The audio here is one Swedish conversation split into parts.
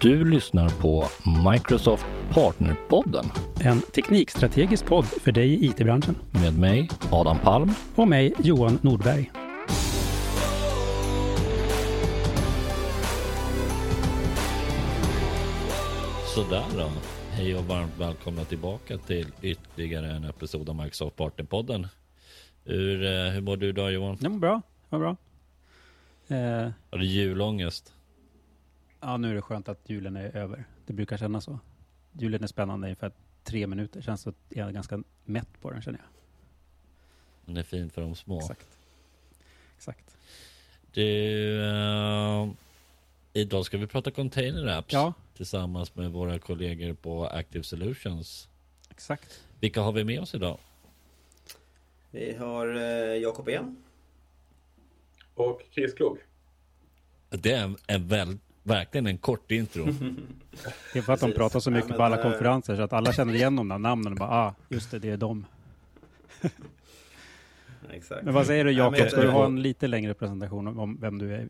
Du lyssnar på Microsoft Partnerpodden En teknikstrategisk podd för dig i IT-branschen. med mig, Adam Palm. Och mig, Johan Nordberg. Sådär då. Hej och varmt välkomna tillbaka till ytterligare en episod av Microsoft Partnerpodden. Hur, eh, hur mår du idag Johan? Det var bra. Det var bra. Eh, Har du julångest? Ja, nu är det skönt att julen är över. Det brukar kännas så. Julen är spännande i ungefär tre minuter. Känns så att jag är ganska mätt på den, känner jag. Den är fin för de små. Exakt. Exakt. Du, eh, idag ska vi prata container apps Ja, tillsammans med våra kollegor på Active Solutions. exakt. Vilka har vi med oss idag? Vi har eh, Jakob En. och Chris Klog. Det är en väl, verkligen en kort intro. Det är för att de pratar så Ja, mycket men, på alla eh, konferenser så att alla känner igen de där namnen och bara ah, just det, det är dem. Exakt. Men vad säger du Ja, Jakob, jag- ska du ha en lite längre presentation om- vem du är?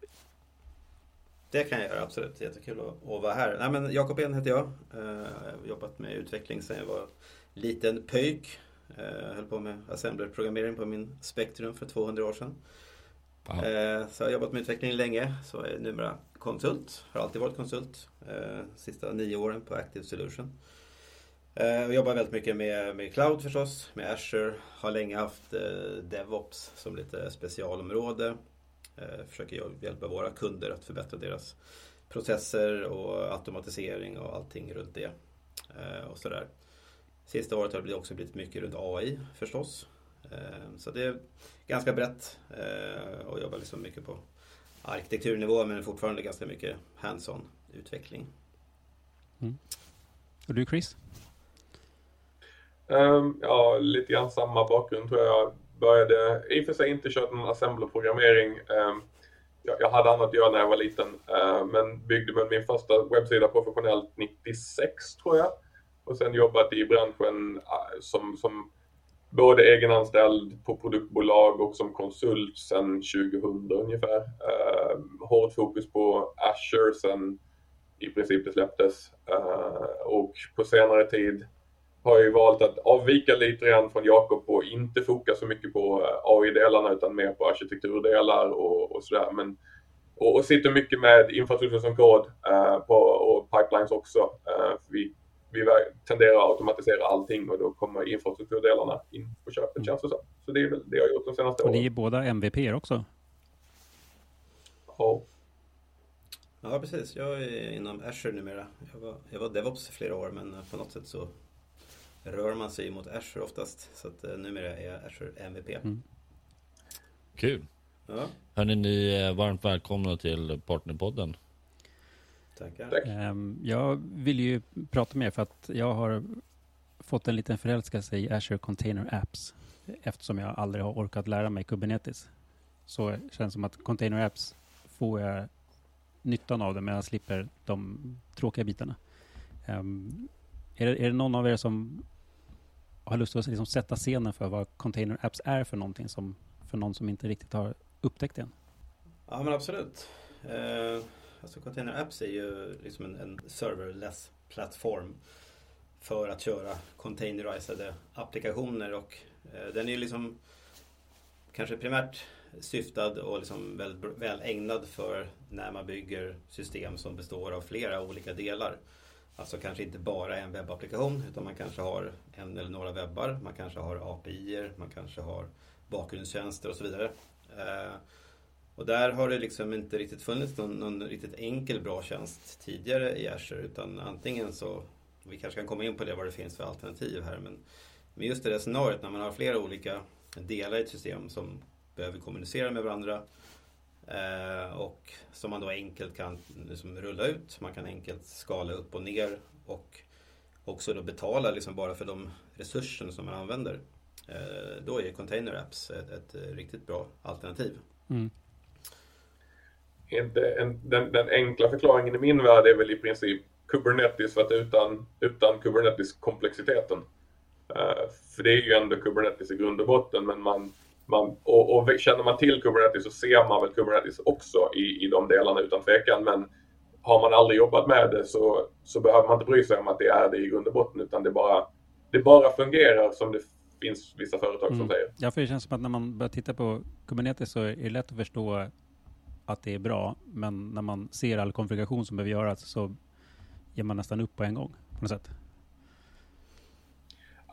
Det kan jag göra, absolut. Jättekul att, att vara här. Nej, men Jakob En heter jag. Eh, Jag har jobbat med utveckling sedan jag var liten pöjk. Eh, Jag höll på med assembler-programmering på min Spectrum för 200 år sedan. Eh, så jag har jobbat med utveckling länge. Så är numera konsult. Har alltid varit konsult. Eh, sista nio åren på Active Solution. Eh, jag jobbar väldigt mycket med, med cloud förstås, med Azure. Har länge haft DevOps som lite specialområde. Försöker hjälpa våra kunder att förbättra deras processer och automatisering och allting runt det. Och sådär. Sista året har det också blivit mycket runt AI förstås. Eh, Så det är ganska brett eh, och jobbar liksom mycket på arkitekturnivå men fortfarande ganska mycket hands-on utveckling. Och du Chris? Ehm, ja, lite grann samma bakgrund tror jag. Började i och för sig inte kört någon assembler-programmering. Ehm, jag, jag hade annat att göra när jag var liten, ehm, men byggde med min första webbsida professionellt 96 tror jag. Och sen jobbat i branschen eh, som, som både egenanställd på produktbolag och som konsult sedan 2000 ungefär. Eh, hårt fokus på Azure sen i princip det släpptes. Eh, och på senare tid har jag ju valt att avvika lite grann från Jakob och inte foka så mycket på eh, AI-delarna utan mer på arkitekturdelar och, och sådär. Men, och, och sitter mycket med infrastruktur som kod eh, på, och pipelines också. Eh, vi, vi tenderar att automatisera allting och då kommer infrastrukturdelarna in på köpet känns det som. Så det är väl det jag har gjort de senaste Och ni åren. är båda MVP också. Ja. Ja precis, jag är inom Azure numera. Jag var, jag var DevOps i flera år men på något sätt så rör man sig mot Azure oftast. Så att eh, numera är jag Azure MVP. Mm. Kul. Ja, Hörni, ni är varmt välkomna till Partnerpodden. Tackar. Tack. Ehm, Jag vill ju prata med er för att jag har fått en liten förälskelse i Azure Container Apps eftersom jag aldrig har orkat lära mig Kubernetes. Så det känns som att Container Apps får jag nyttan av det men jag slipper de tråkiga bitarna. Ehm, är, det, är det någon av er som har lust att liksom sätta scenen för vad Container Apps är för någonting som för någon som inte riktigt har upptäckt det än? Ja men absolut. Eh, alltså Container Apps är ju liksom en, en serverless plattform för att köra containerizade applikationer och eh, den är ju liksom kanske primärt syftad och liksom väldigt väl ägnad för när man bygger system som består av flera olika delar. Alltså kanske inte bara en webbapplikation utan man kanske har en eller några webbar, man kanske har API, man kanske har bakgrundstjänster och så vidare. Eh, och där har det liksom inte riktigt funnits någon, någon riktigt enkel bra tjänst tidigare i Azure utan antingen så, vi kanske kan komma in på det vad det finns för alternativ här men, men just det där scenariot när man har flera olika delar i ett system som behöver kommunicera med varandra eh, och som man då enkelt kan liksom rulla ut. Man kan enkelt skala upp och ner och också då betala liksom bara för de resurser som man använder. Eh, då är Container Apps ett, ett riktigt bra alternativ. Mm en, den, den enkla förklaringen i min värld är väl i princip Kubernetes för att utan, utan Kubernetes-komplexiteten. Eh, för det är ju ändå Kubernetes i grund och botten men man, man och, och känner man till Kubernetes så ser man väl Kubernetes också i, i de delarna utan tvekan men har man aldrig jobbat med det så, så behöver man inte bry sig om att det är det i grund och botten utan det bara, det bara fungerar som det finns vissa företag mm. som säger. Ja, för det känns som att när man börjar titta på Kubernetes så är det lätt att förstå att det är bra, men när man ser all konfiguration som behöver göras så ger man nästan upp på en gång på något sätt.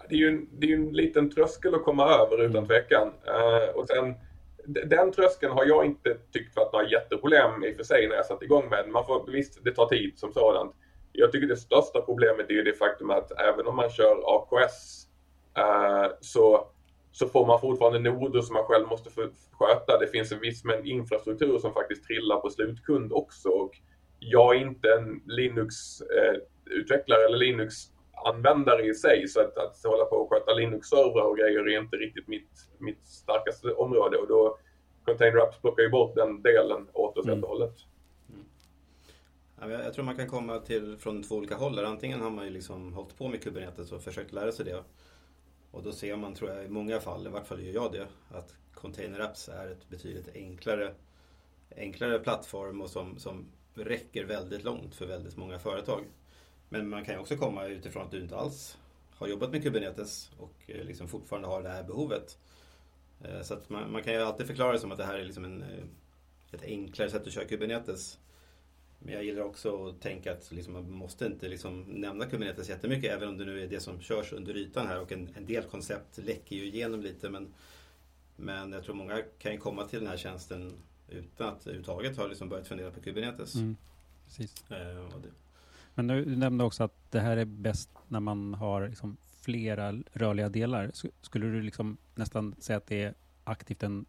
Det är ju en, det är en liten tröskel att komma över utan mm. tvekan. Uh, och sen, den tröskeln har jag inte tyckt varit några jätteproblem i och för sig när jag satt igång med den. Man får, visst, det tar tid som sådant. Jag tycker det största problemet är ju det faktum att även om man kör AKS uh, så så får man fortfarande noder som man själv måste sköta. Det finns en viss mängd infrastruktur som faktiskt trillar på slutkund också. Och jag är inte en Linux-utvecklare eller Linux-användare i sig, så att, att hålla på och sköta Linux-servrar och grejer är inte riktigt mitt, mitt starkaste område. Och då Container Apps plockar ju bort den delen åt oss mm. helt och hållet. Mm. Jag tror man kan komma till från två olika håll. Antingen har man ju liksom hållit på med Kubernetes och försökt lära sig det och då ser man, tror jag, i många fall, i vart fall gör jag det, att Container Apps är ett betydligt enklare, enklare plattform och som, som räcker väldigt långt för väldigt många företag. Men man kan ju också komma utifrån att du inte alls har jobbat med Kubernetes och eh, liksom fortfarande har det här behovet. Eh, så att man, man kan ju alltid förklara det som att det här är liksom en, eh, ett enklare sätt att köra Kubernetes. Men jag gillar också att tänka att liksom man måste inte liksom nämna Kubernetes jättemycket även om det nu är det som körs under ytan här och en, en del koncept läcker ju igenom lite men, men jag tror många kan ju komma till den här tjänsten utan att överhuvudtaget ha liksom börjat fundera på Kubernetes. Mm, precis. Eh, men du nämnde också att det här är bäst när man har liksom flera rörliga delar. Skulle du liksom nästan säga att det är aktivt en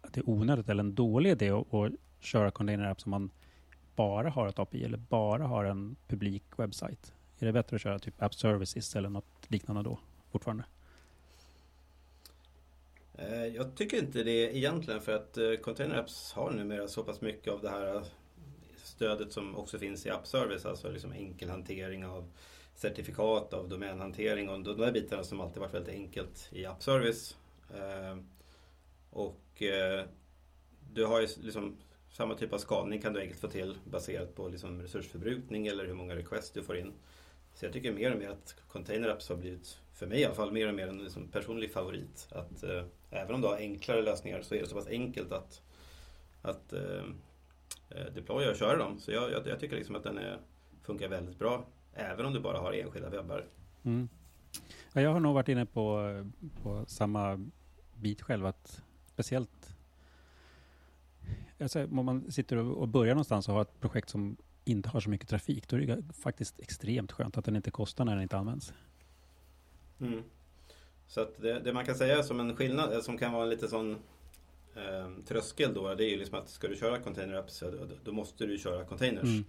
att det är onödigt eller en dålig idé att, att köra container app som man bara har ett API eller bara har en publik webbsajt? Är det bättre att köra typ App Services eller något liknande då fortfarande? Eh, jag tycker inte det egentligen för att eh, Container Apps har numera så pass mycket av det här eh, stödet som också finns i App Service, alltså liksom enkel hantering av certifikat, av domänhantering och de där bitarna som alltid varit väldigt enkelt i App Service. Och du har ju liksom samma typ av skalning kan du enkelt få till baserat på liksom resursförbrukning eller hur många requests du får in. Så jag tycker mer och mer att Container Apps har blivit, för mig i alla fall, mer och mer en liksom personlig favorit. Att eh, även om du har enklare lösningar så är det så pass enkelt att, att eh, eh deploya och köra dem. Så jag, jag, jag tycker liksom att den är, funkar väldigt bra även om du bara har enskilda webbar. Mm. Ja, jag har nog varit inne på, på samma bit själv, att speciellt alltså, om man sitter och börjar någonstans och har ett projekt som inte har så mycket trafik, då är det faktiskt extremt skönt att den inte kostar när den inte används. Mm. Så att det, det, man kan säga som en skillnad, eh, som kan vara en lite sån eh, tröskel då, det är ju liksom att ska du köra container apps, då, då måste du köra containers. Mm.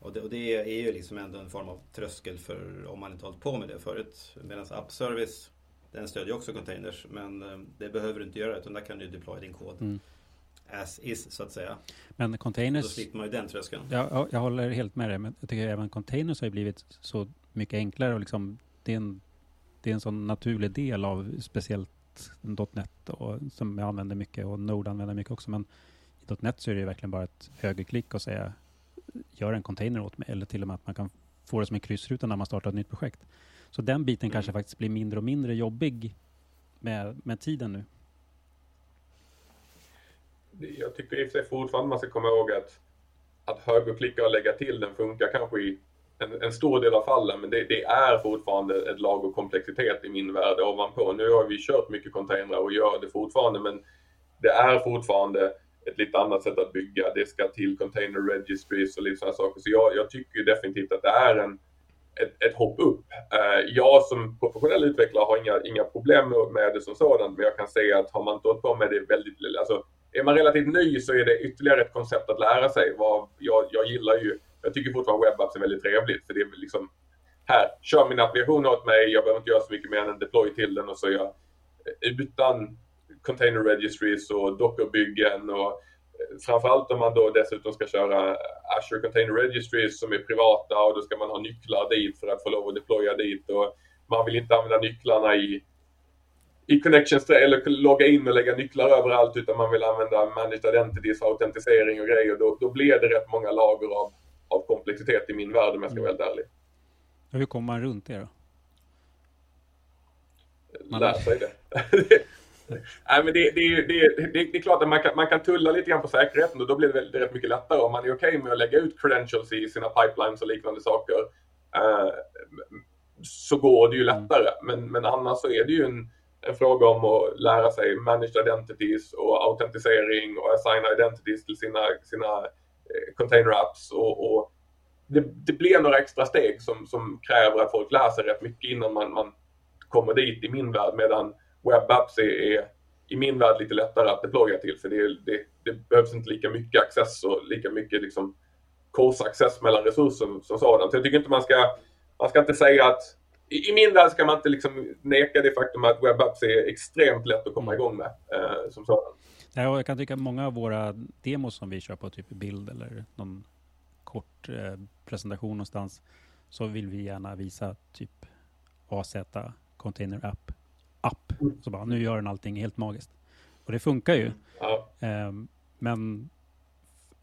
Och det, och det, är ju liksom ändå en form av tröskel för om man inte hållit på med det förut. Medan App Service, den stödjer också containers, men eh, det behöver du inte göra utan där kan du deploya din kod. Mm as is så att säga. Men containers... Då slipper man ju den tröskeln. Ja, jag håller helt med dig, men jag tycker även containers har blivit så mycket enklare och liksom det är en, det är en sån naturlig del av speciellt .NET och, som jag använder mycket och Node använder mycket också. Men i .NET så är det verkligen bara ett högerklick och säga gör en container åt mig eller till och med att man kan få det som en kryssruta när man startar ett nytt projekt. Så den biten mm. kanske faktiskt blir mindre och mindre jobbig med, med tiden nu jag tycker i och för sig fortfarande man ska komma ihåg att, att högerklicka och lägga till den funkar kanske i en, en stor del av fallen men det, det, är fortfarande ett lag och komplexitet i min värld ovanpå. Nu har vi kört mycket containrar och gör det fortfarande men det är fortfarande ett lite annat sätt att bygga. Det ska till container registries och lite sådana saker. Så jag, jag tycker definitivt att det är en, ett, ett hopp upp. Uh, jag som professionell utvecklare har inga, inga problem med det som sådant men jag kan säga att har man inte hållit på med det väldigt, alltså är man relativt ny så är det ytterligare ett koncept att lära sig. Vad jag, jag gillar ju, jag tycker fortfarande webapps är väldigt trevligt för det är liksom här, kör min applikation åt mig, jag behöver inte göra så mycket mer än en deploy till den och så är jag eh, utan container registries och dockerbyggen och eh, framförallt om man då dessutom ska köra Azure Container Registries som är privata och då ska man ha nycklar dit för att få lov att deploya dit och man vill inte använda nycklarna i i connections eller logga in och lägga nycklar överallt utan man vill använda managed identities för autentisering och grejer. Då, då blir det rätt många lager av av komplexitet i min värld om jag ska vara helt ärlig. Hur kommer man runt det då? Man Lär sig det. Nej, men det, det, det, det, är klart att man kan, man kan tulla lite grann på säkerheten och då blir det, rätt mycket lättare om man är okej okay med att lägga ut credentials i sina pipelines och liknande saker. Uh, så går det ju lättare. Men, men annars så är det ju en, en fråga om att lära sig managed identities och autentisering och assign identities till sina, sina eh, container apps. Och, och det, det, blir några extra steg som, som kräver att folk lär sig rätt mycket innan man, man kommer dit i min värld. Medan webapps är, är i min värld lite lättare att deploya till för det, det, det behövs inte lika mycket access och lika mycket liksom course access mellan resurser som sådant. Så jag tycker inte man ska, man ska inte säga att i, i min värld ska man inte liksom neka det faktum att webapps är extremt lätt att komma igång med eh, som sådant. Ja, jag kan tycka att många av våra demos som vi kör på typ bild eller någon kort eh, presentation någonstans så vill vi gärna visa typ AZ Container App app. Så bara, nu gör den allting helt magiskt. Och det funkar ju. Ja. Um, men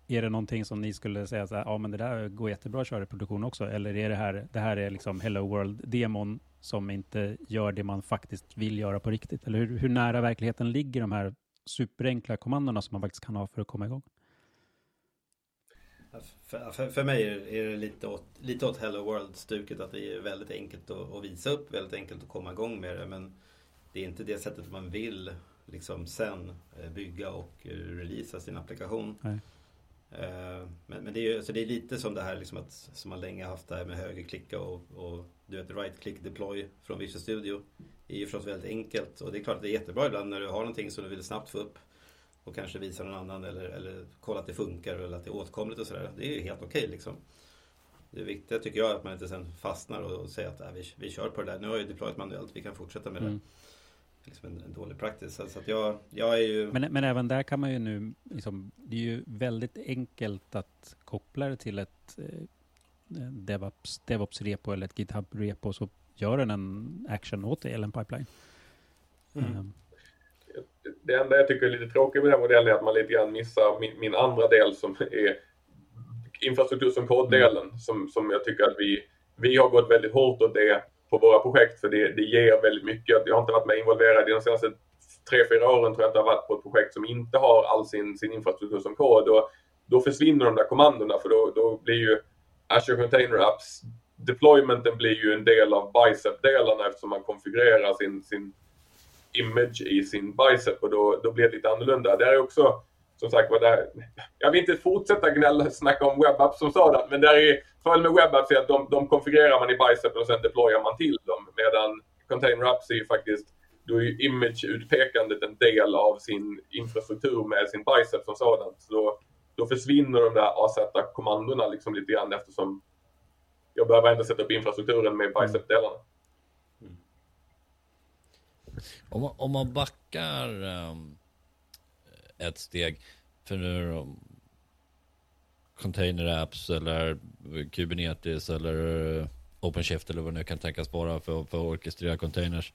är det någonting som ni skulle säga så här, ja men det där går jättebra att köra i produktion också? Eller är det här, det här är liksom Hello World-demon som inte gör det man faktiskt vill göra på riktigt? Eller hur, hur nära verkligheten ligger de här superenkla kommandona som man faktiskt kan ha för att komma igång? För, för, för, mig är det lite åt, lite åt Hello World-stuket att det är väldigt enkelt att, att, visa upp, väldigt enkelt att komma igång med det. Men det är inte det sättet man vill liksom sen eh, bygga och eh, releasa sin applikation. Nej. Eh, men, men, det, är ju, så det är lite som det här liksom att, som man länge haft det här med högerklicka och, och du vet right click deploy från Visual Studio. Det är ju förstås väldigt enkelt och det är klart att det är jättebra ibland när du har någonting som du vill snabbt få upp och kanske visa någon annan eller, eller kolla att det funkar eller att det är åtkomligt och sådär. Det är ju helt okej okay, liksom. Det viktiga tycker jag är att man inte sen fastnar och, och säger att äh, vi, vi kör på det där. Nu har jag deployat manuellt, vi kan fortsätta med det. Mm liksom en, en, dålig praxis. Så att jag, jag är ju... Men, men även där kan man ju nu, liksom, det är ju väldigt enkelt att koppla det till ett eh, DevOps, DevOps-repo eller ett GitHub-repo så gör den en action åt dig, eller en pipeline. Mm. Um. Det enda jag tycker är lite tråkigt med den modellen är att man lite grann missar min, min andra del som är infrastruktur som koddelen mm. som, som jag tycker att vi, vi har gått väldigt hårt åt det på våra projekt för det, det ger väldigt mycket. Jag har inte varit med involverad i de senaste tre, fyra åren tror jag att jag har varit på ett projekt som inte har all sin, sin infrastruktur som kod. Och då försvinner de där kommandona för då, då blir ju Azure Container Apps deploymenten blir ju en del av bicep-delarna eftersom man konfigurerar sin, sin image i sin bicep och då, då blir det lite annorlunda. Det är också som sagt var, där, jag vill inte fortsätta gnälla snacka om webapps som sådant, men där är fördelen med webapps är att de, de konfigurerar man i Bicep och sen deployar man till dem. Medan container apps är ju faktiskt, då är ju image-utpekandet en del av sin infrastruktur med sin Bicep som sådant. Så då, då försvinner de där AZ-kommandona liksom lite grann eftersom jag behöver ändå sätta upp infrastrukturen med Bicep-delarna. Mm. Om, man, om man backar um ett steg. För nu container apps eller Kubernetes eller eh, OpenShift eller vad det nu kan tänkas vara för, för att orkestrera containers.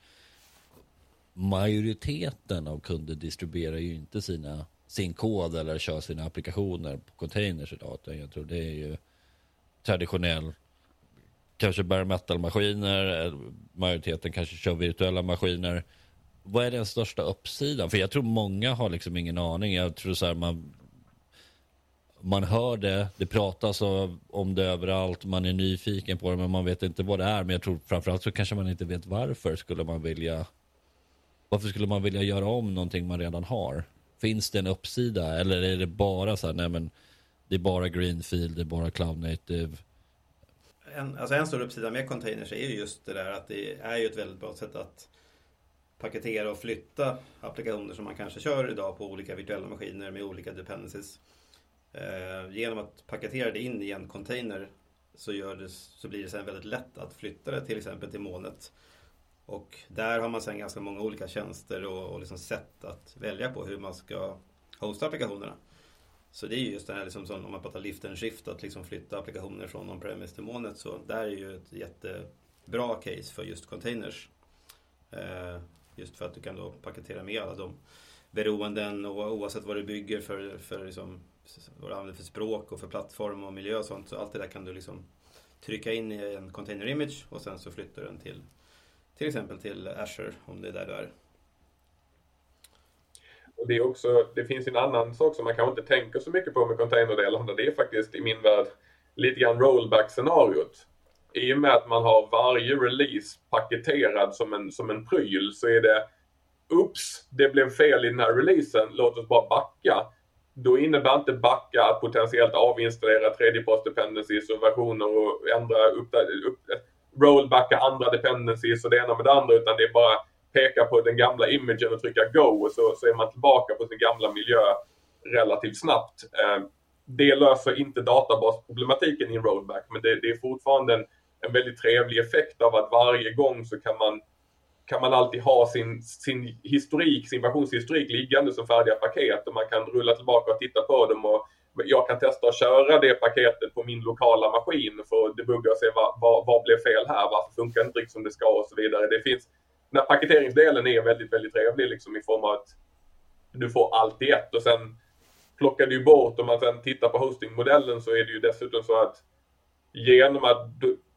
Majoriteten av kunder distribuerar ju inte sina, sin kod eller kör sina applikationer på containers idag. Jag tror det är ju traditionell kanske bare metal-maskiner, eh, majoriteten kanske kör virtuella maskiner vad är den största uppsidan? För jag tror många har liksom ingen aning. Jag tror så här, man, man hör det, det pratas om det överallt, man är nyfiken på det men man vet inte vad det är. Men jag tror framförallt så kanske man inte vet varför skulle man vilja varför skulle man vilja göra om någonting man redan har? Finns det en uppsida eller är det bara så här, nej men det är bara greenfield, det är bara cloud native? En, alltså en stor uppsida med containers är ju just det där att det är ju ett väldigt bra sätt att paketera och flytta applikationer som man kanske kör idag på olika virtuella maskiner med olika dependencies. Eh, genom att paketera det in i en container så, gör det, så blir det sen väldigt lätt att flytta det till exempel till molnet. Och där har man sen ganska många olika tjänster och, och liksom sätt att välja på hur man ska hosta applikationerna. Så det är just det här liksom som, om man pratar lift and shift, att liksom flytta applikationer från on-premise till molnet. Så där är ju ett jättebra case för just containers. Eh, Just för att du kan då paketera med alla de beroenden och oavsett vad du bygger för, för liksom vad du använder för språk och för plattform och miljö och sånt. Så allt det där kan du liksom trycka in i en container image och sen så flyttar du den till till exempel till Azure om det är där du är. Och det, är också, det finns en annan sak som man kanske inte tänker så mycket på med containerdelarna. Det är faktiskt i min värld lite grann rollback-scenariot. I och med att man har varje release paketerad som en, som en pryl så är det Oops, det blev fel i den här releasen, låt oss bara backa. Då innebär inte backa att potentiellt avinstallera tredjeparts dependencies och versioner och ändra upp, upp, rollbacka andra dependencies och det ena med det andra utan det är bara peka på den gamla imagen och trycka go och så, så är man tillbaka på sin gamla miljö relativt snabbt. Eh, det löser inte databasproblematiken i en rollback men det, det är fortfarande en, en väldigt trevlig effekt av att varje gång så kan man kan man alltid ha sin, sin historik, sin versionshistorik liggande som färdiga paket och man kan rulla tillbaka och titta på dem och jag kan testa att köra det paketet på min lokala maskin för att debugga och se vad, vad, vad blev fel här, varför funkar det inte riktigt som det ska och så vidare. Det finns, den här paketeringsdelen är väldigt, väldigt trevlig liksom i form av att du får allt i ett och sen plockar du bort, om man sen tittar på hostingmodellen så är det ju dessutom så att genom att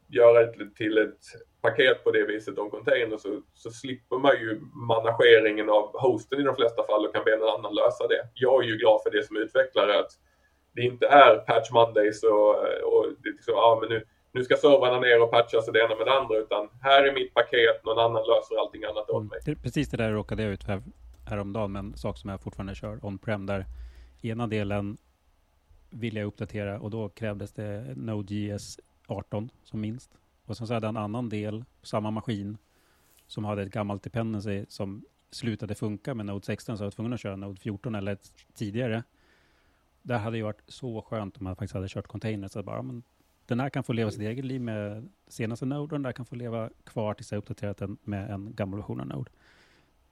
göra det till ett paket på det viset om container så, så slipper man ju manageringen av hosten i de flesta fall och kan be någon annan lösa det. Jag är ju glad för det som utvecklare att det inte är patch mondays och, och det liksom, ja, men nu, nu ska servrarna ner och patchas och det ena med det andra utan här är mitt paket, någon annan löser allting annat åt mig. Mm. Precis det där råkade jag ut för häromdagen med en sak som jag fortfarande kör on-prem där ena delen vill jag uppdatera och då krävdes det Node.js 18 som minst. Och sen så hade jag en annan del på samma maskin som hade ett gammalt dependency som slutade funka med Node 16 så jag var tvungen att köra Node 14 eller tidigare. Det hade ju varit så skönt om man faktiskt hade kört container så bara, men den här kan få leva sitt eget liv med senaste Node och den där kan få leva kvar tills jag uppdaterat den med en gammal version av Node.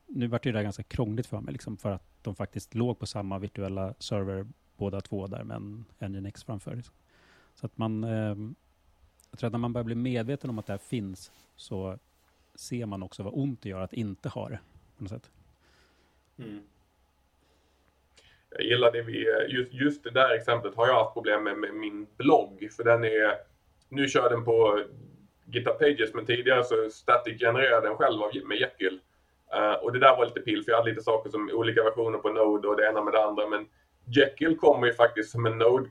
Nu vart det där ganska krångligt för mig liksom för att de faktiskt låg på samma virtuella server båda två där med en Nginx framför. Liksom. Så att man eh, jag tror att när man börjar bli medveten om att det här finns så ser man också vad ont det gör att inte ha det. På något sätt. Mm. Jag gillar det vi, just, just det där exemplet har jag haft problem med, med min blogg. För den är, nu kör den på GitHub Pages men tidigare så static genererade den själv med Jekyll. Uh, och det där var lite pill för jag hade lite saker som olika versioner på Node och det ena med det andra. Men Jekyll kommer ju faktiskt som en Node,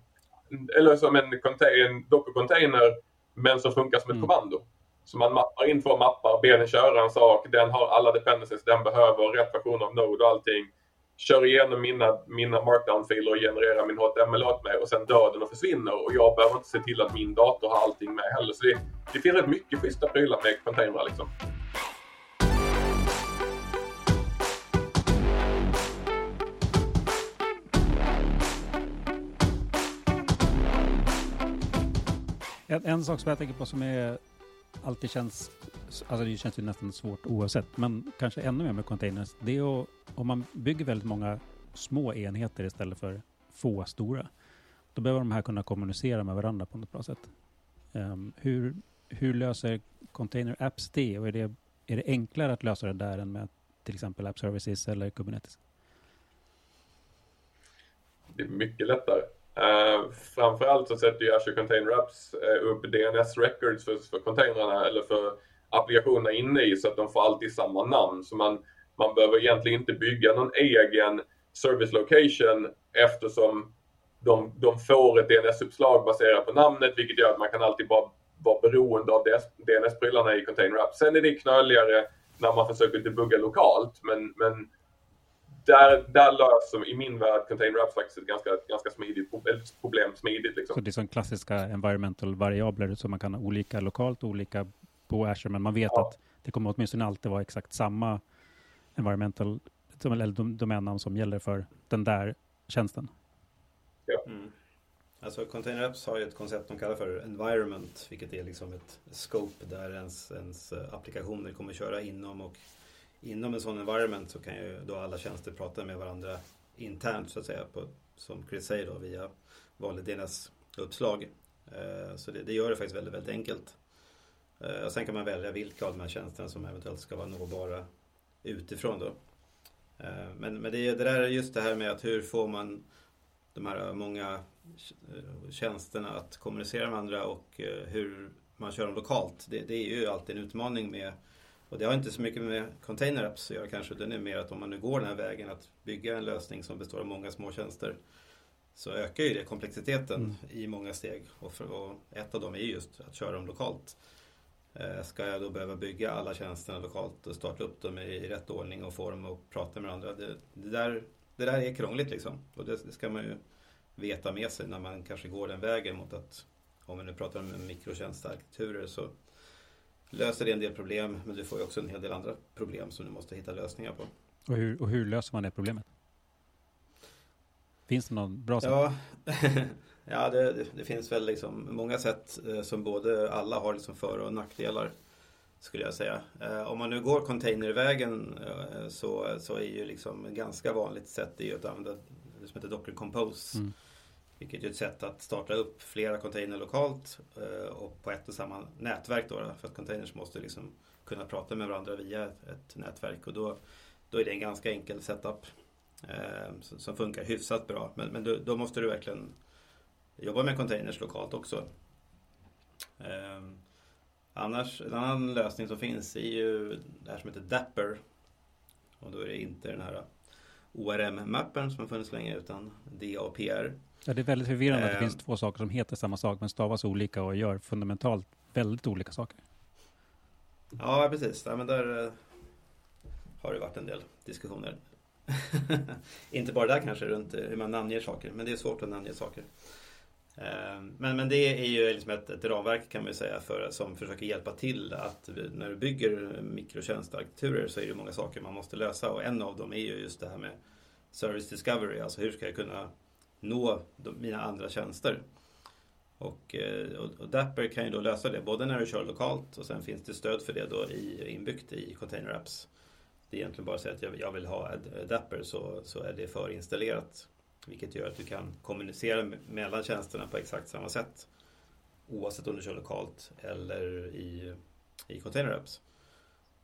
eller som en, en Docker-container men som funkar som ett mm. kommando. Så man mappar in två mappar, ber den köra en sak, den har alla dependencies den behöver, rätt version av Node och allting. Kör igenom mina, mina markdown-filer och genererar min HTML åt mig och sen dör den och försvinner och jag behöver inte se till att min dator har allting med heller. Så det, det finns rätt mycket schyssta prylar med containrar liksom. En, en, sak som jag tänker på som är alltid känns, alltså det känns ju nästan svårt oavsett, men kanske ännu mer med containers, det är att om man bygger väldigt många små enheter istället för få stora, då behöver de här kunna kommunicera med varandra på något bra sätt. Um, hur, hur löser Container Apps det? Och är det, är det enklare att lösa det där än med till exempel App Services eller Kubernetes? Det är mycket lättare. Uh, framförallt så sätter ju Azure Container Apps uh, eh, upp DNS records för, för containrarna eller för applikationerna inne i så att de får alltid samma namn. Så man, man behöver egentligen inte bygga någon egen service location eftersom de, de får ett DNS-uppslag baserat på namnet vilket gör att man kan alltid bara vara beroende av DNS-prylarna i Container Apps. Sen är det knöligare när man försöker debugga lokalt men, men där, där löser i min värld Container Apps faktiskt ett ganska, ganska smidigt problem smidigt. Liksom. Så det är som klassiska environmental variabler så man kan ha olika lokalt och olika på Azure men man vet ja. att det kommer åtminstone alltid vara exakt samma environmental eller domännamn som gäller för den där tjänsten. Ja. Mm. Alltså Container Apps har ju ett koncept de kallar för environment, vilket är liksom ett scope där ens, ens applikationer kommer köra inom och inom en sån environment så kan ju då alla tjänster prata med varandra internt så att säga, på, som Chris säger då, via vanligt uppslag. Eh, så det, det, gör det faktiskt väldigt, väldigt enkelt. Eh, och sen kan man välja vilka av de här tjänsterna som eventuellt ska vara nåbara utifrån då. Eh, men, men det, det där är just det här med att hur får man de här många tjänsterna att kommunicera med andra och hur man kör dem lokalt. Det, det, är ju alltid en utmaning med och det har inte så mycket med container apps att göra kanske. Det är mer att om man nu går den här vägen att bygga en lösning som består av många små tjänster så ökar ju det komplexiteten mm. i många steg. Och, för, och, ett av dem är just att köra dem lokalt. Eh, ska jag då behöva bygga alla tjänsterna lokalt och starta upp dem i, i rätt ordning och få dem att prata med andra. Det, det, där, det där är krångligt liksom. Och det, det, ska man ju veta med sig när man kanske går den vägen mot att om vi nu pratar om mikrotjänstarkitekturer så löser det en del problem men du får ju också en hel del andra problem som du måste hitta lösningar på. Och hur, och hur löser man det problemet? Finns det någon bra sätt? Ja, ja det, det, finns väl liksom många sätt eh, som både alla har liksom för och nackdelar. Skulle jag säga. Eh, om man nu går containervägen eh, så, så är ju liksom ganska vanligt sätt är att använda det som heter Docker Compose. Mm. Vilket är ett sätt att starta upp flera container lokalt eh, och på ett och samma nätverk då. För att containers måste liksom kunna prata med varandra via ett nätverk och då, då är det en ganska enkel setup. Eh, som funkar hyfsat bra. Men, men då, då, måste du verkligen jobba med containers lokalt också. Eh, annars, en annan lösning som finns är ju det här som heter Dapper. Och då är det inte den här ORM-mappen som har funnits länge utan DAPR. Ja, det är väldigt förvirrande att det finns ehm. två saker som heter samma sak men stavas olika och gör fundamentalt väldigt olika saker. Ja, precis. Ja, men där eh, har det varit en del diskussioner. inte bara där kanske runt hur man namnger saker, men det är svårt att namnge saker. Ehm, men, men det är ju liksom ett, ett ramverk kan man säga för, som försöker hjälpa till att när du bygger mikrotjänstarkitekturer så är det många saker man måste lösa och en av dem är ju just det här med Service Discovery, alltså hur ska jag kunna nå de, mina andra tjänster? Och, eh, och, och, Dapper kan ju då lösa det både när du kör lokalt och sen finns det stöd för det då i, inbyggt i Container Apps det är egentligen bara att säga att jag vill ha eh, Dapper så, så är det förinstallerat. Vilket gör att du kan kommunicera mellan tjänsterna på exakt samma sätt. Oavsett om du kör lokalt eller i, i container apps.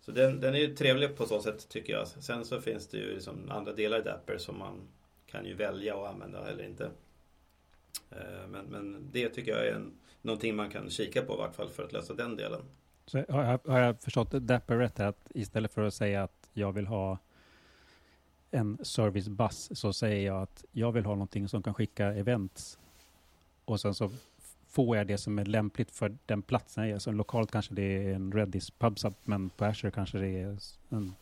Så den, den är ju trevlig på så sätt tycker jag. Sen så finns det ju liksom andra delar i Dapper som man kan ju välja att använda eller inte. Eh, men, men det tycker jag är en, någonting man kan kika på i vart fall för att lösa den delen. Så har, jag, har jag förstått Dapper rätt att istället för att säga att jag vill ha en servicebuss så säger jag att jag vill ha någonting som kan skicka events. Och sen så får jag det som är lämpligt för den platsen jag är. Så lokalt kanske det är en Redis PubSub, men på Azure kanske det är en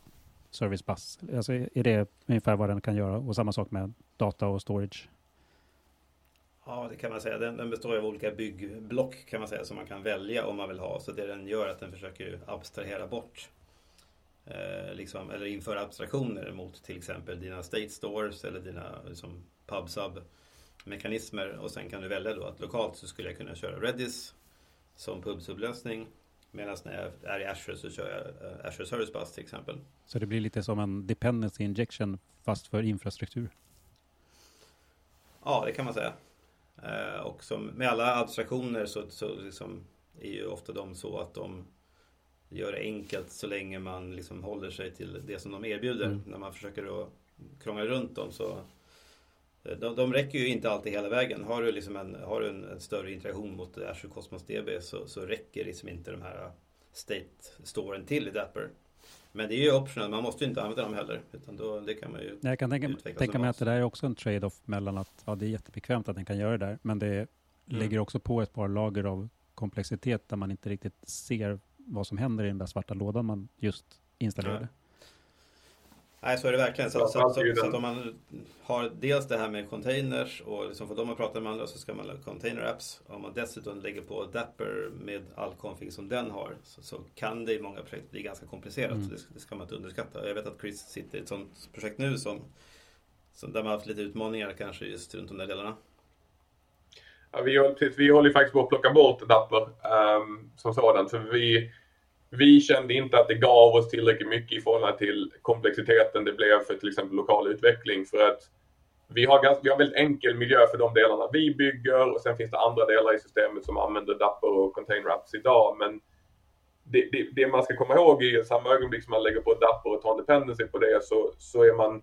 servicepass. Alltså är det ungefär vad den kan göra? Och samma sak med data och storage. Ja, det kan man säga. Den, den, består av olika byggblock kan man säga som man kan välja om man vill ha. Så det den gör är att den försöker abstrahera bort eh, liksom, eller införa abstraktioner mot till exempel dina state stores eller dina liksom, pub-sub mekanismer och sen kan du välja då att lokalt så skulle jag kunna köra Redis som pub-sub-lösning medan när jag är i Azure så kör jag uh, Azure Service Bus till exempel. Så det blir lite som en dependency injection fast för infrastruktur? Ja, det kan man säga. Uh, och som med alla abstraktioner så, så liksom är ju ofta de så att de gör det enkelt så länge man liksom håller sig till det som de erbjuder. Mm. När man försöker att krångla runt dem så eh, de, de räcker ju inte alltid hela vägen. Har du, liksom en, har du en, en större interaktion mot Azure Cosmos DB så, så räcker liksom inte de här state-storen till i Dapper. Men det är ju optional, man måste ju inte använda dem heller. Utan då, det kan man ju Jag kan tänka, tänka mig att det där är också en trade-off mellan att ja, det är jättebekvämt att den kan göra det där, men det mm. lägger också på ett par lager av komplexitet där man inte riktigt ser vad som händer i den där svarta lådan man just installerade. Nej. Nej, så är det verkligen. Så, så, så, så, att om man har dels det här med containers och liksom får dem att prata med andra så ska man ha container apps. Om man dessutom lägger på Dapper med all config som den har så, så kan det i många projekt bli ganska komplicerat. Mm. Det, det, ska man inte underskatta. Jag vet att Chris sitter i ett sånt projekt nu som, som där man har haft lite utmaningar kanske just runt de där delarna. Ja, vi, håller, vi håller faktiskt på att plocka bort Dapper um, som sådant. Så vi, vi kände inte att det gav oss tillräckligt mycket i förhållande till komplexiteten det blev för till exempel lokal utveckling. För att vi har, ganska, vi har väldigt enkel miljö för de delarna vi bygger och sen finns det andra delar i systemet som använder Dapper och Container Apps idag. Men det, det, det, man ska komma ihåg i samma ögonblick som man lägger på Dapper och tar en dependency på det så, så är man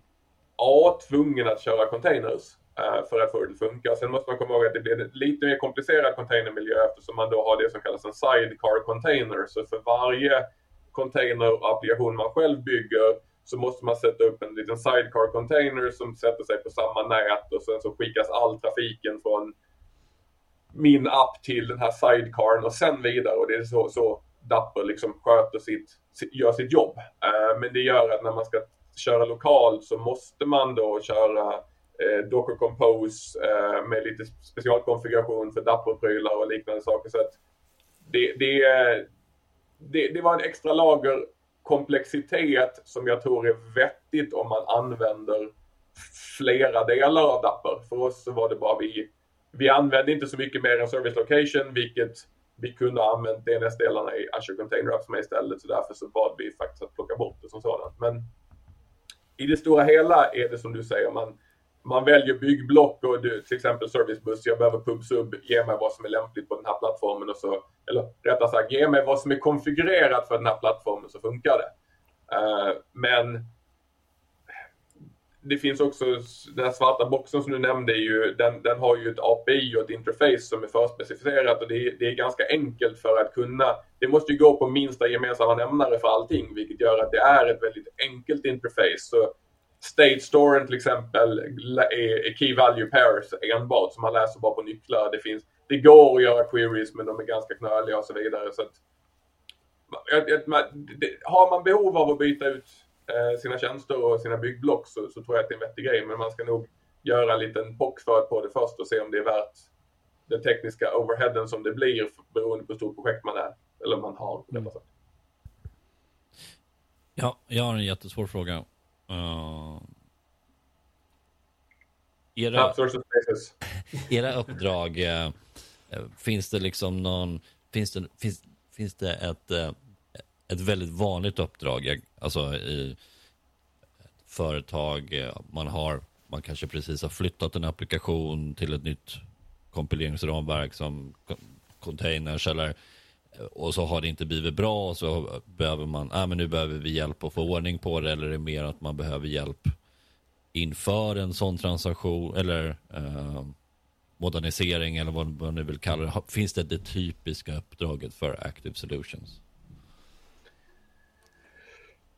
A. Tvungen att köra containers Eh, för att få det att funka. Sen måste man komma ihåg att det blir en lite mer komplicerad containermiljö eftersom man då har det som kallas en sidecar container. Så för varje container och applikation man själv bygger så måste man sätta upp en liten sidecar container som sätter sig på samma nät och sen så skickas all trafiken från min app till den här sidecarn och sen vidare och det är så, så Dapper liksom sköter sitt, gör sitt jobb. Eh, men det gör att när man ska köra lokalt så måste man då köra eh, Docker Compose eh, med lite specialkonfiguration för Dapper-prylar och liknande saker. Så att det, det, det, det var en extra lager komplexitet som jag tror är vettigt om man använder flera delar av Dapper. För oss så var det bara vi, vi använde inte så mycket mer än Service Location, vilket vi kunde ha använt DNS-delarna i Azure Container Apps med istället, så därför så bad vi faktiskt att plocka bort det som sådant. Men i det stora hela är det som du säger, man, man väljer byggblock och du, till exempel servicebuss, jag behöver pubsub, ge mig vad som är lämpligt på den här plattformen och så, eller rättare sagt, ge mig vad som är konfigurerat för den här plattformen så funkar det. Uh, men det finns också den här svarta boxen som du nämnde, ju, den, den har ju ett API och ett interface som är förspecificerat och det är, det är ganska enkelt för att kunna, det måste ju gå på minsta gemensamma nämnare för allting vilket gör att det är ett väldigt enkelt interface. Så State Storen till exempel är, Key Value Pairs enbart så man läser bara på nycklar. Det, finns, det går att göra queries men de är ganska knöliga och så vidare. Så att, har man behov av att byta ut Eh, sina tjänster och sina byggblock så, så, tror jag att det är en vettig grej. Men man ska nog göra en liten bockförd på det först och se om det är värt den tekniska overheaden som det blir beroende på hur stort projekt man är. Eller man har. Mm. Ja, jag har en jättesvår fråga. Uh... Era, era uppdrag, uh, finns det liksom någon, finns det, finns, finns det ett, uh, ett väldigt vanligt uppdrag? Alltså i ett företag, eh, man har, man kanske precis har flyttat en applikation till ett nytt kompileringsramverk som containers eller eh, och så har det inte blivit bra och så behöver man, ah, men nu behöver vi hjälp att få ordning på det eller är det mer att man behöver hjälp inför en sån transaktion eller eh, modernisering eller vad man nu vill kalla det. Finns det det typiska uppdraget för Active Solutions?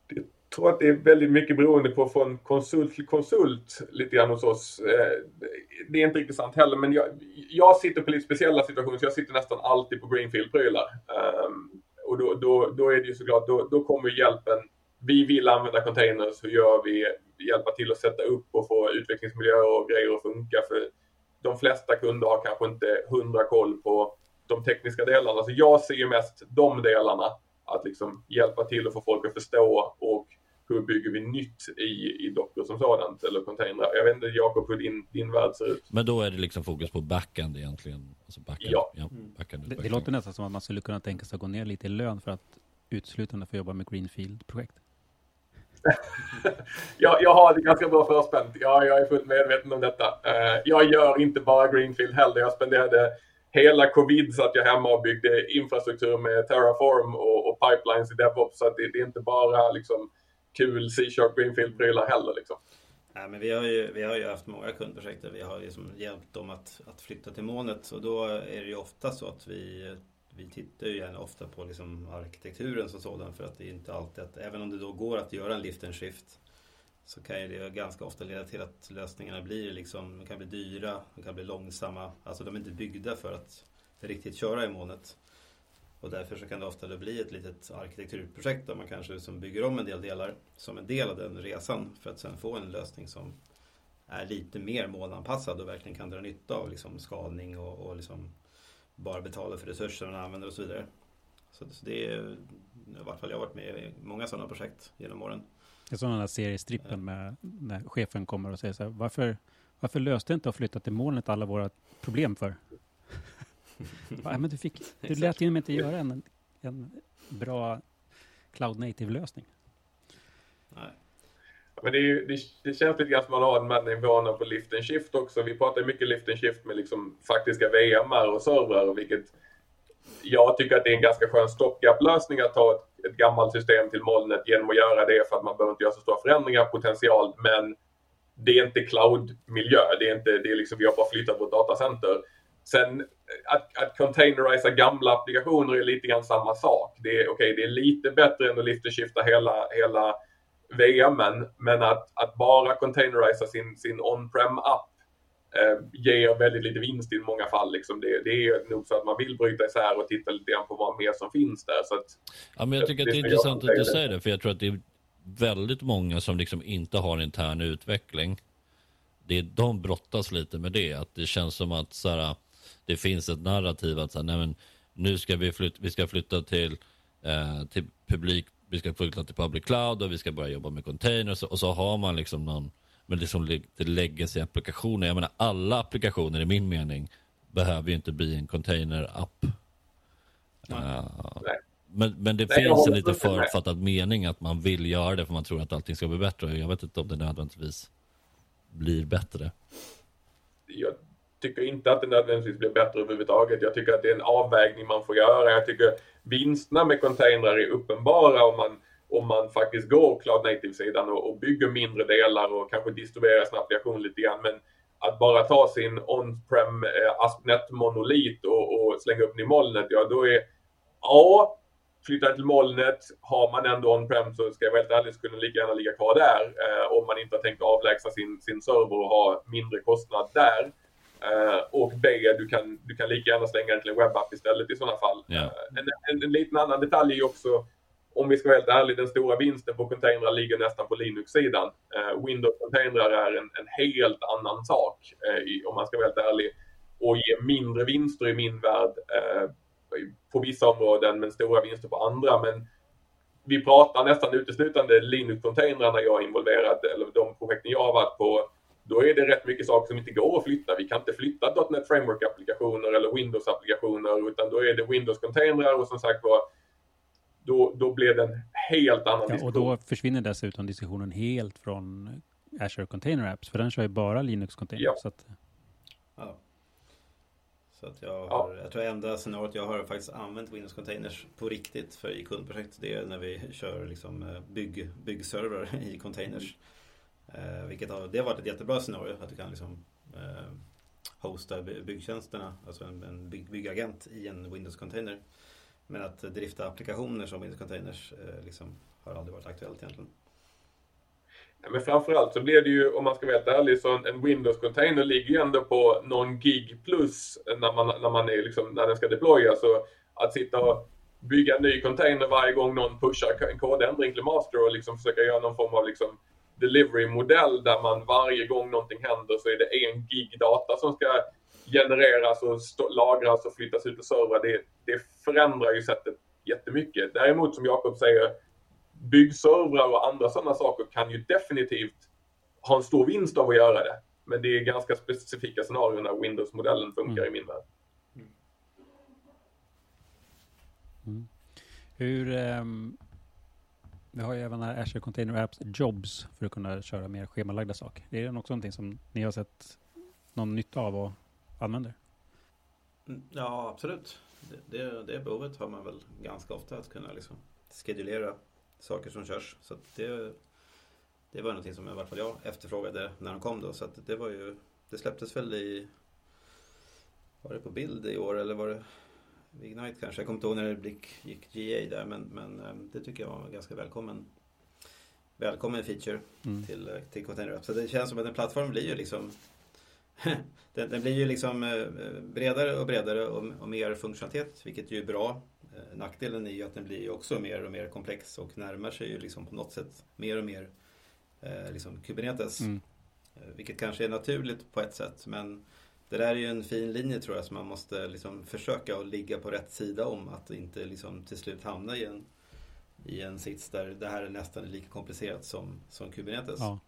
Jag tror att det är väldigt mycket beroende på från konsult till konsult lite grann hos oss. Eh, det är inte riktigt sant heller, men jag, jag sitter på lite speciella situationer, så jag sitter nästan alltid på Greenfield-prylar. Ehm, och då, då, då är det ju såklart, då, då kommer hjälpen. Vi vill använda containers, hur gör vi? Hjälpa till att sätta upp och få utvecklingsmiljöer och grejer att funka. För de flesta kunder har kanske inte hundra koll på de tekniska delarna. Så jag ser ju mest de delarna att liksom hjälpa till att få folk att förstå hur bygger vi nytt i, i Docker som sådant eller containrar. Jag vet inte Jakob hur din, din värld ser ut. Men då är det liksom fokus på backend egentligen? Alltså backend, ja. ja backend, backend. Det, det, låter nästan som att man skulle kunna tänka sig att gå ner lite i lön för att uteslutande få jobba med Greenfield-projekt. jag, jag har det ganska bra förspänt. Ja, jag är fullt medveten om detta. Uh, jag gör inte bara Greenfield heller. Jag spenderade hela covid satt jag hemma och byggde infrastruktur med Terraform och, och pipelines i DevOps. Så det, det, är inte bara liksom, kul C-sharp Greenfield-prylar heller. Liksom. Nej, men vi, har ju, vi har ju haft många kundprojekt där vi har liksom hjälpt dem att, att flytta till molnet. Och då är det ju ofta så att vi, vi tittar ju gärna ofta på liksom arkitekturen som sådan. För att det är inte alltid att, även om det då går att göra en lift and shift så kan ju det ganska ofta leda till att lösningarna blir liksom, de kan bli dyra, de kan bli långsamma. Alltså de är inte byggda för att riktigt köra i molnet. Och därför så kan det ofta bli ett litet arkitekturprojekt där man kanske som bygger om en del delar som en del av den resan för att sen få en lösning som är lite mer målanpassad och verkligen kan dra nytta av liksom skalning och, och liksom bara betala för resurser man använder och så vidare. Så, så det är i vart fall jag har varit med i många sådana projekt genom åren. Jag såg den här seriestrippen med när chefen kommer och säger så här, varför, varför löste inte att flytta till molnet alla våra problem för? ja, men du, fick, du lät ju inte göra en, en bra cloud native-lösning. Nej. Men det, är, det, det, känns lite grann som att man har en mellannivåerna på lift and shift också. Vi pratar mycket lift and shift med liksom faktiska VMar och servrar, vilket jag tycker att det är en ganska skön stopgap-lösning att ta ett, ett gammalt system till molnet genom att göra det för att man behöver inte göra så stora förändringar potentiellt. Men det är inte cloud-miljö. Det är inte, det är liksom, vi har bara flyttat vårt datacenter. Sen att, att containerisa gamla applikationer är lite grann samma sak. Det är, okay, det är lite bättre än att lift shifta hela, hela VMen, men att, att bara containerisa sin, sin on-prem app eh, ger väldigt lite vinst i många fall. Liksom. Det, det, är nog så att man vill bryta isär och titta lite grann på vad mer som finns där. Så att, ja, men jag tycker det, att det är intressant att du säger det, för jag tror att det är väldigt många som liksom inte har intern utveckling. Det är, de brottas lite med det, att det känns som att så här, det finns ett narrativ att så här, nej, men, nu ska vi, flytta, vi ska flytta till, eh, till publik, vi ska flytta till public cloud och vi ska börja jobba med containers och så har man liksom någon men liksom det legacy-applikationer. Jag menar alla applikationer i min mening behöver ju inte bli en container-app. Uh, men, men det Nej, finns en lite förutfattad mening att man vill göra det för man tror att allting ska bli bättre. Jag vet inte om det nödvändigtvis blir bättre. Jag tycker inte att det nödvändigtvis blir bättre överhuvudtaget. Jag tycker att det är en avvägning man får göra. Jag tycker vinsterna med containrar är uppenbara om man om man faktiskt går Cloud Native-sidan och, och, bygger mindre delar och kanske distribuerar sin applikation lite grann. Men att bara ta sin on-prem eh, AspNet-monolit och, och, slänga upp den i molnet, ja då är A. Flytta till molnet. Har man ändå on-prem så ska jag väldigt ärligt skulle lika gärna ligga kvar där. Eh, om man inte har tänkt avlägsna sin, sin server och ha mindre kostnad där. Uh, och B, du kan, du kan lika gärna slänga den till en webbapp istället i sådana fall. Yeah. Uh, en, en, en liten annan detalj är också om vi ska vara helt ärliga, den stora vinsten på containrar ligger nästan på Linux-sidan. Eh, Windows-containrar är en, en, helt annan sak, eh, i, om man ska vara helt ärlig, och ger mindre vinster i min värld på vissa områden, men stora vinster på andra. Men vi pratar nästan uteslutande Linux-containrar när jag är involverad, eller de projekten jag har varit på. Då är det rätt mycket saker som inte går att flytta. Vi kan inte flytta .NET Framework-applikationer eller Windows-applikationer, utan då är det Windows-containrar och som sagt var då, då blev det en helt annan ja, diskussion. Och då försvinner dessutom diskussionen helt från Azure Container Apps, för den kör ju bara Linux Container. Ja. Så att, ja. Så att jag, har, ja. jag tror enda scenariot jag har faktiskt använt Windows Containers på riktigt för i kundprojekt det är när vi kör liksom eh, bygg, byggserver i containers. Eh, vilket har, det har varit ett jättebra scenario att du kan liksom eh, hosta byggtjänsterna, alltså en, en bygg, byggagent i en Windows Container. Men att drifta applikationer som Windows Containers eh, liksom, har aldrig varit aktuellt egentligen. Ja, men framförallt så blir det ju, om man ska vara helt ärlig, så en Windows-container ligger ju ändå på någon gig plus när man, när man är liksom, när den ska deployas. Så att sitta och bygga en ny container varje gång någon pushar en kodändring till master och liksom försöka göra någon form av liksom delivery-modell där man varje gång någonting händer så är det en gig data som ska genereras och lagras och flyttas ut och servrar, det, det förändrar ju sättet jättemycket. Däremot som Jakob säger, byggservrar och andra sådana saker kan ju definitivt ha en stor vinst av att göra det. Men det är ganska specifika scenarier när Windows-modellen funkar mm. i min värld. Mm. Hur, um, vi har ju även här Azure Container Apps Jobs för att kunna köra mer schemalagda saker. Är Det också någonting som ni har sett någon nytta av och använder? Mm, ja, absolut. Det, det, det behovet har man väl ganska ofta att kunna liksom skedulera saker som körs. Så det, det var någonting som i alla fall jag efterfrågade när de kom då. Så det var ju, det släpptes väl i, var det på bild i år eller var det Ignite kanske? Jag kommer inte ihåg när det gick GA där men, men eh, det tycker jag var en ganska välkommen välkommen feature mm. till, eh, till Container Så det känns som att en plattform blir ju liksom den, den, blir ju liksom eh, bredare och bredare och, och, mer funktionalitet, vilket ju är bra. Nackdelen är ju att den blir också mer och mer komplex och närmar sig ju liksom på något sätt mer och mer liksom Kubernetes. Mm. Vilket kanske är naturligt på ett sätt, men det där är ju en fin linje tror jag som man måste liksom försöka att ligga på rätt sida om. Att inte liksom till slut hamna i en, i en sits där det här är nästan lika komplicerat som, som Kubernetes. Ja.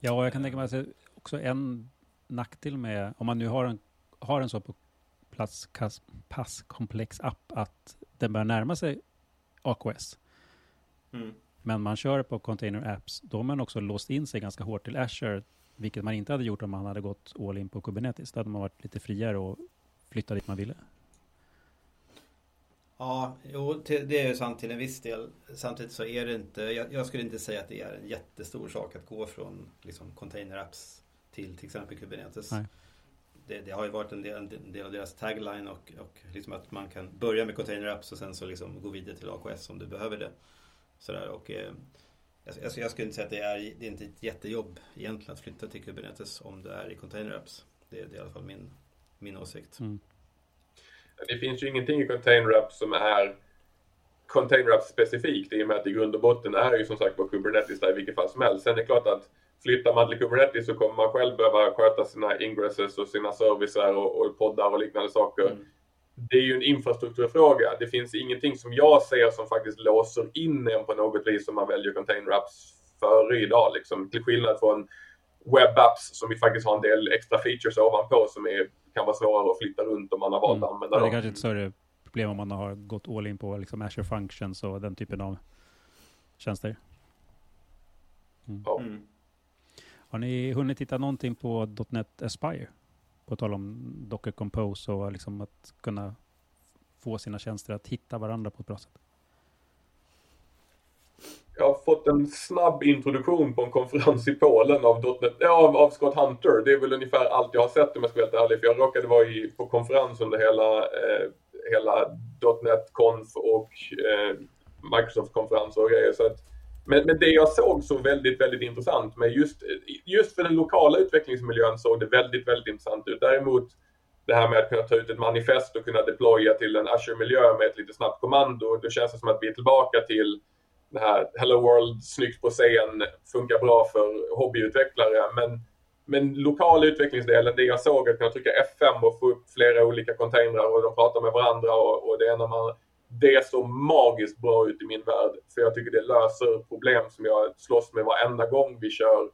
ja, jag kan tänka mig att också en nackdel med, om man nu har en, har en så på plats passkomplex app att den börjar närma sig AKS. Mm. Men man kör på Container Apps, då har man också låst in sig ganska hårt till Azure, vilket man inte hade gjort om man hade gått all in på Kubernetes. Då hade man varit lite friare och flyttat dit man ville. Ja, jo, det är ju sant till en viss del. Samtidigt så är det inte, jag, jag, skulle inte säga att det är en jättestor sak att gå från liksom, container apps till till exempel Kubernetes. Det, det, har ju varit en del, en del, av deras tagline och, och liksom att man kan börja med container apps och sen så liksom gå vidare till AKS om du behöver det. Sådär, och, eh, jag, jag, skulle inte säga att det är, det är inte ett jättejobb egentligen att flytta till Kubernetes om du är i container apps. Det, det är i alla fall min, min åsikt. Mm. Det finns ju ingenting i container apps som är container apps specifikt i och med att i grund och botten är ju som sagt på Kubernetes där i vilket fall som helst. Sen är det klart att flyttar man till Kubernetes så kommer man själv behöva sköta sina ingresses och sina servicer och, och poddar och liknande saker. Mm. Det är ju en infrastrukturfråga. Det finns ingenting som jag ser som faktiskt låser in en på något vis om man väljer container apps före idag. Liksom. Till skillnad från webapps som vi faktiskt har en del extra features ovanpå som är, kan vara svårare att flytta runt om man har valt mm. att använda dem. Det är kanske ett större problem om man har gått all in på liksom Azure Functions och den typen av tjänster. Mm. Ja. Mm. Har ni hunnit titta någonting på .NET Aspire? På tal om Docker Compose och liksom att kunna få sina tjänster att hitta varandra på ett bra sätt. Jag har fått en snabb introduktion på en konferens i Polen av, .NET, av, av Scott Hunter. Det är väl ungefär allt jag har sett om jag ska vara helt ärlig. För jag råkade vara i, på konferens under hela, eh, hela .NET Conf och eh, Microsoft-konferenser och grejer. Så att men, men det jag såg så väldigt, väldigt intressant med just, just för den lokala utvecklingsmiljön såg det väldigt, väldigt intressant ut. Däremot det här med att kunna ta ut ett manifest och kunna deploya till en Azure-miljö med ett lite snabbt kommando. Då känns det som att vi är tillbaka till det här Hello World, snyggt på scen, funkar bra för hobbyutvecklare. Men, men lokala utvecklingsdelen, det jag såg att kunna trycka F5 och få upp flera olika containrar och de pratar med varandra och, och det är när man det så magiskt bra ut i min värld. För jag tycker det löser problem som jag slåss med varenda gång vi kör,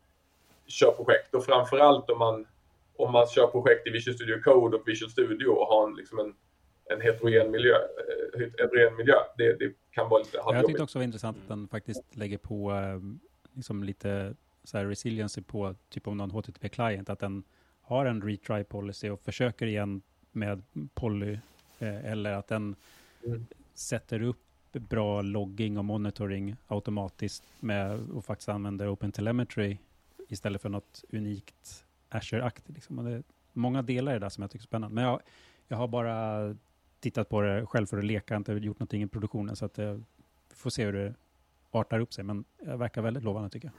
kör projekt. Och framförallt om man, om man kör projekt i Visual Studio Code och Visual Studio och har en, liksom en, en heterogen miljö. Eh, heterogen miljö. Det, det kan vara lite Jag tyckte också det var intressant att den faktiskt lägger på eh, liksom lite så här resiliency på typ om någon HTTP-client. Att den har en retry policy och försöker igen med poly. Eh, eller att den mm sätter upp bra logging och monitoring automatiskt med och faktiskt använder OpenTelemetry istället för något unikt Azure-aktigt. Liksom. det är många delar i det där som jag tycker är spännande. Men jag, jag har bara tittat på det själv för att leka, inte gjort någonting i produktionen så att eh, jag får se hur det artar upp sig. Men det verkar väldigt lovande tycker jag.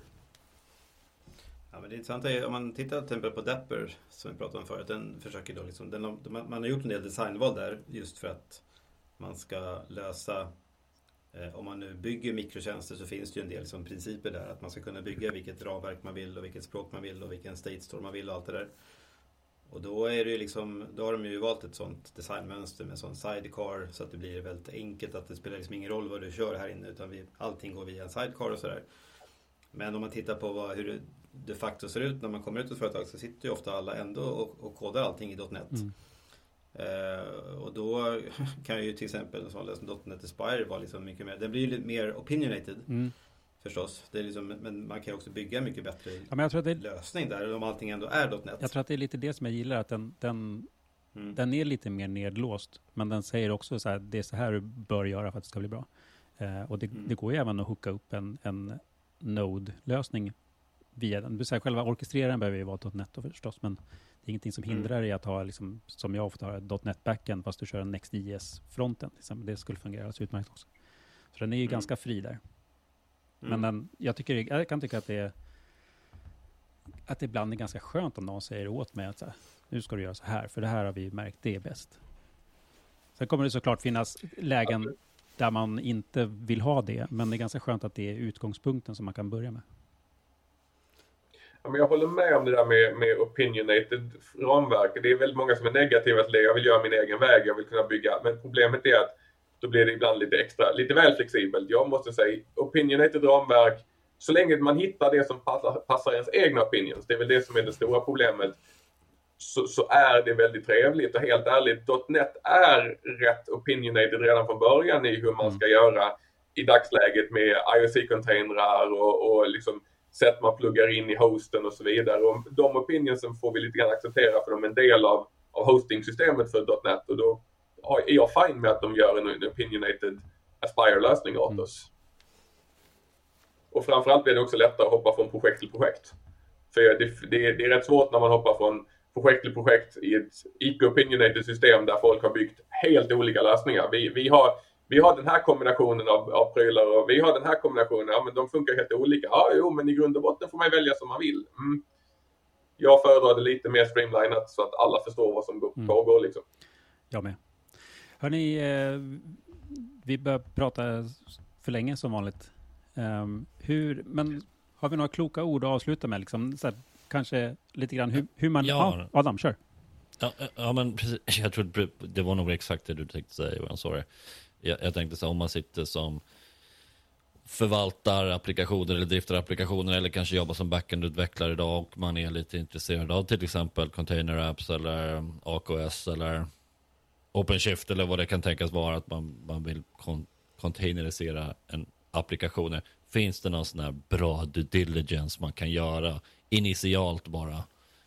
Ja, men det intressanta är om man tittar till exempel på Dapper som vi pratade om förut. Den försöker då liksom, den, man har gjort en del designval där just för att man ska lösa eh, om man nu bygger mikrotjänster så finns det ju en del som principer där. Att man ska kunna bygga vilket ramverk man vill och vilket språk man vill och vilken state store man vill och allt det där. Och då, är det ju liksom, då har de ju valt ett sånt designmönster med sån sidecar så att det blir väldigt enkelt att det spelar liksom ingen roll vad du kör här inne utan vi, allting går via en sidecar och sådär. Men om man tittar på vad, hur det de facto ser ut när man kommer ut i ett företag så sitter ju ofta alla ändå och, och kodar allting i .NET. Mm. Uh, och då kan ju till exempel en sån lösning .NET Aspire vara liksom mycket mer, den blir ju lite mer opinionated. Mm. Förstås. Det är liksom, men man kan ju också bygga mycket bättre ja, men jag tror att det, lösning där om allting ändå är .NET. Jag tror att det är lite det som jag gillar, att den, den, mm. den är lite mer nedlåst. Men den säger också så här, det är så här du bör göra för att det ska bli bra. Uh, och det, mm. det, går ju även att hooka upp en, en Node-lösning via den. Så här, själva orkestreraren behöver ju vara .NET då förstås, men det ingenting som mm. hindrar dig att ha, liksom, som jag ofta har, .NET backend fast du kör en Next.js-fronten. Det skulle fungera alldeles utmärkt också. Så den är ju mm. ganska fri där. Men mm. den, jag, tycker, jag kan tycka att det är att det ibland är ganska skönt om någon säger åt mig att här, nu ska du göra så här, för det här har vi märkt, det är bäst. Sen kommer det såklart finnas lägen där man inte vill ha det, men det är ganska skönt att det är utgångspunkten som man kan börja med. Ja, men jag håller med om det där med, med opinionated ramverk. Det är väldigt många som är negativa till det. Jag vill göra min egen väg, jag vill kunna bygga. Men problemet är att då blir det ibland lite extra, lite väl flexibelt. Jag måste säga opinionated ramverk, så länge man hittar det som passar, passar ens egna opinions, det är väl det som är det stora problemet, så, så är det väldigt trevligt. Och helt ärligt, .NET är rätt opinionated redan från början i hur man ska mm. göra i dagsläget med IOC-containrar och, och liksom sätt man pluggar in i hosten och så vidare. Och de opinionsen får vi lite grann acceptera för de är en del av, av hostingsystemet för .NET och då är jag fine med att de gör en, en opinionated Aspire-lösning åt Mm. oss. Och framförallt blir det också lättare att hoppa från projekt till projekt. För det, det, det är rätt svårt när man hoppar från projekt till projekt i ett icke-opinionated system där folk har byggt helt olika lösningar. Vi, vi, har, vi har den här kombinationen av, av prylar och vi har den här kombinationen. Ja, men de funkar helt olika. Ja, jo, men i grund och botten får man välja som man vill. Mm. Jag föredrar det lite mer streamlinat så att alla förstår vad som Mm. pågår. Liksom. Jag med. Hörni, eh, vi börjar prata för länge som vanligt. Ehm, hur, men har vi några kloka ord att avsluta med? Liksom, så här, kanske lite grann hur, hur man... Ja. Ja, Adam, kör. Ja, ja men precis. Jag tror det var nog exakt det du tänkte säga Johan, sorry. Jag, jag tänkte så här, om man sitter som förvaltar applikationer eller driftar applikationer eller kanske jobbar som backend-utvecklare idag och man är lite intresserad av till exempel container apps eller um, AKS eller OpenShift eller vad det kan tänkas vara att man, man vill kon- containerisera en applikationer. Finns det någon sån här bra due diligence man kan göra initialt bara?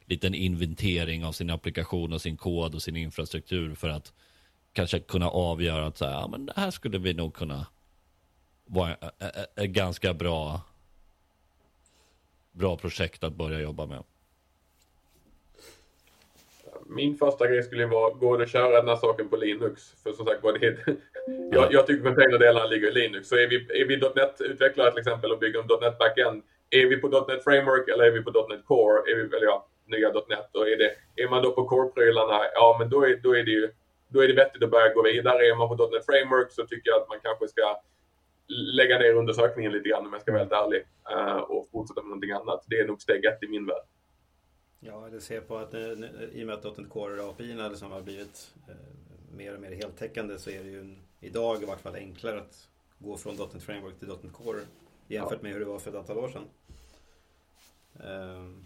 Liten inventering av sin applikation och sin kod och sin infrastruktur för att kanske kunna avgöra att så här, ja, men det här skulle vi nog kunna vara ett ganska bra bra projekt att börja jobba med. Min första grej skulle vara, går det att köra den här saken på Linux? För som sagt var, det jag, jag tycker containerdelen ligger i Linux. Så är vi, är vi .NET-utvecklare till exempel och bygger en .NET Backend, är vi på .NET Framework eller är vi på .NET Core? Är vi, eller ja, nya .NET. Och är, det, är man då på Core-prylarna, ja men då är, då är det ju då är det vettigt att börja gå vidare. Är man på .NET Framework så tycker jag att man kanske ska lägga ner undersökningen lite grann om jag ska vara helt ärlig. eh, och fortsätta med någonting annat. Det är nog steg ett i min värld. Ja, det ser på att nu, nu, i och med att .NET Core API liksom har blivit eh, mer och mer heltäckande så är det ju en, idag i vart fall enklare att gå från .NET Framework till .NET Core jämfört med hur det var för ett antal år sedan. Um,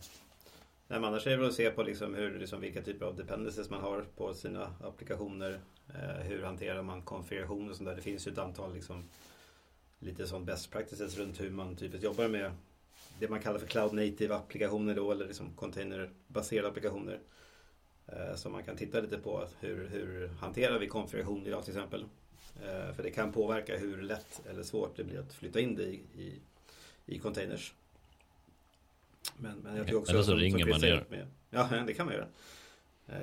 nej, men annars är det väl att se på liksom hur, liksom vilka typer av dependencies man har på sina applikationer. Eh, hur hanterar man konfiguration och sånt där. Det finns ju ett antal liksom, lite sån best practices runt hur man typiskt jobbar med det man kallar för cloud native applikationer då eller liksom containerbaserade applikationer. Eh, som man kan titta lite på hur, hur hanterar vi konfiguration idag till exempel. Eh, för det kan påverka hur lätt eller svårt det blir att flytta in det i, i, i containers. Men, men jag tror också Eller så som ringer man ner. med- Ja, det kan man göra. Eh,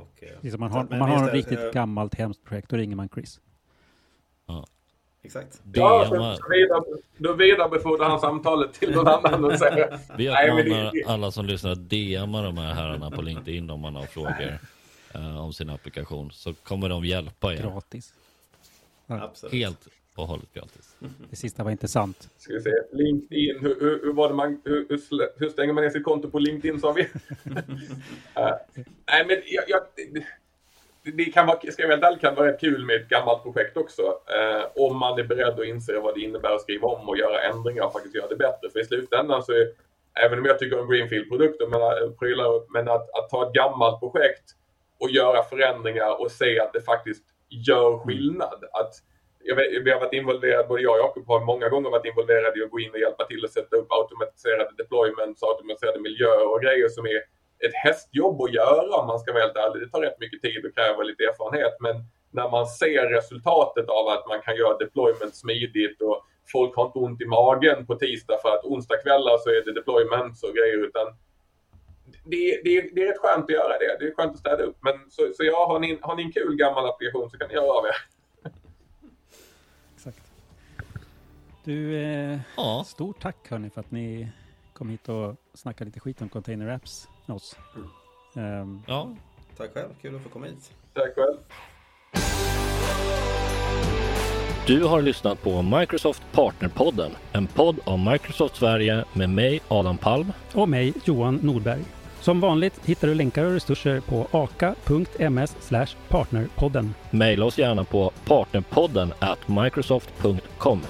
och, eh, Liksom man har, att- om men man har ett riktigt eh, gammalt hemskt projekt, då ringer man Chris. Exakt. Ja, så vidare, då vidarebefordrar han samtalet till någon annan och säger vi uppmanar alla som lyssnar att DMa de här herrarna på LinkedIn om man har frågor eh, om sin applikation. Så kommer de hjälpa er. Gratis. Ja. Absolut. Helt och hållet gratis. Det sista var inte sant. Ska vi se, LinkedIn, hur, hur, hur, var det man, hur, hur, stänger man ner sitt konto på LinkedIn sa vi? Eh, nej men jag, jag, det, det kan vara, ska jag vara ärlig, kan vara rätt kul med ett gammalt projekt också. Eh, om man är beredd att inse vad det innebär att skriva om och göra ändringar och faktiskt göra det bättre. För i slutändan så är, även om jag tycker om Greenfield-produkter, men, eh, prylar, men att, att ta ett gammalt projekt och göra förändringar och se att det faktiskt gör skillnad. Att, jag vet, vi har varit involverade, både jag och Jakob har många gånger varit involverade i att gå in och hjälpa till att sätta upp automatiserade deployments, automatiserade miljöer och grejer som är ett hästjobb att göra om man ska vara helt ärlig. Det tar rätt mycket tid och kräver lite erfarenhet. Men när man ser resultatet av att man kan göra deployment smidigt och folk har inte ont i magen på tisdag för att onsdagskvällar så är det deployments och grejer. Utan det, det, det är rätt skönt att göra det. Det är skönt att städa upp. Men så, så ja, har ni, har ni en kul gammal applikation så kan ni göra av er. Exakt. Du, eh, Ja, stort tack hörni för att ni kom hit och snackade lite skit om container apps med oss. Ehm, ja. Tack själv, kul att få komma hit. Tack själv. Du har lyssnat på Microsoft Partnerpodden. En podd om Microsoft Sverige med mig Adam Palm. och mig, Johan Nordberg. Som vanligt hittar du länkar och resurser på aka.ms partnerpodden. Maila oss gärna på partnerpodden at microsoft.com.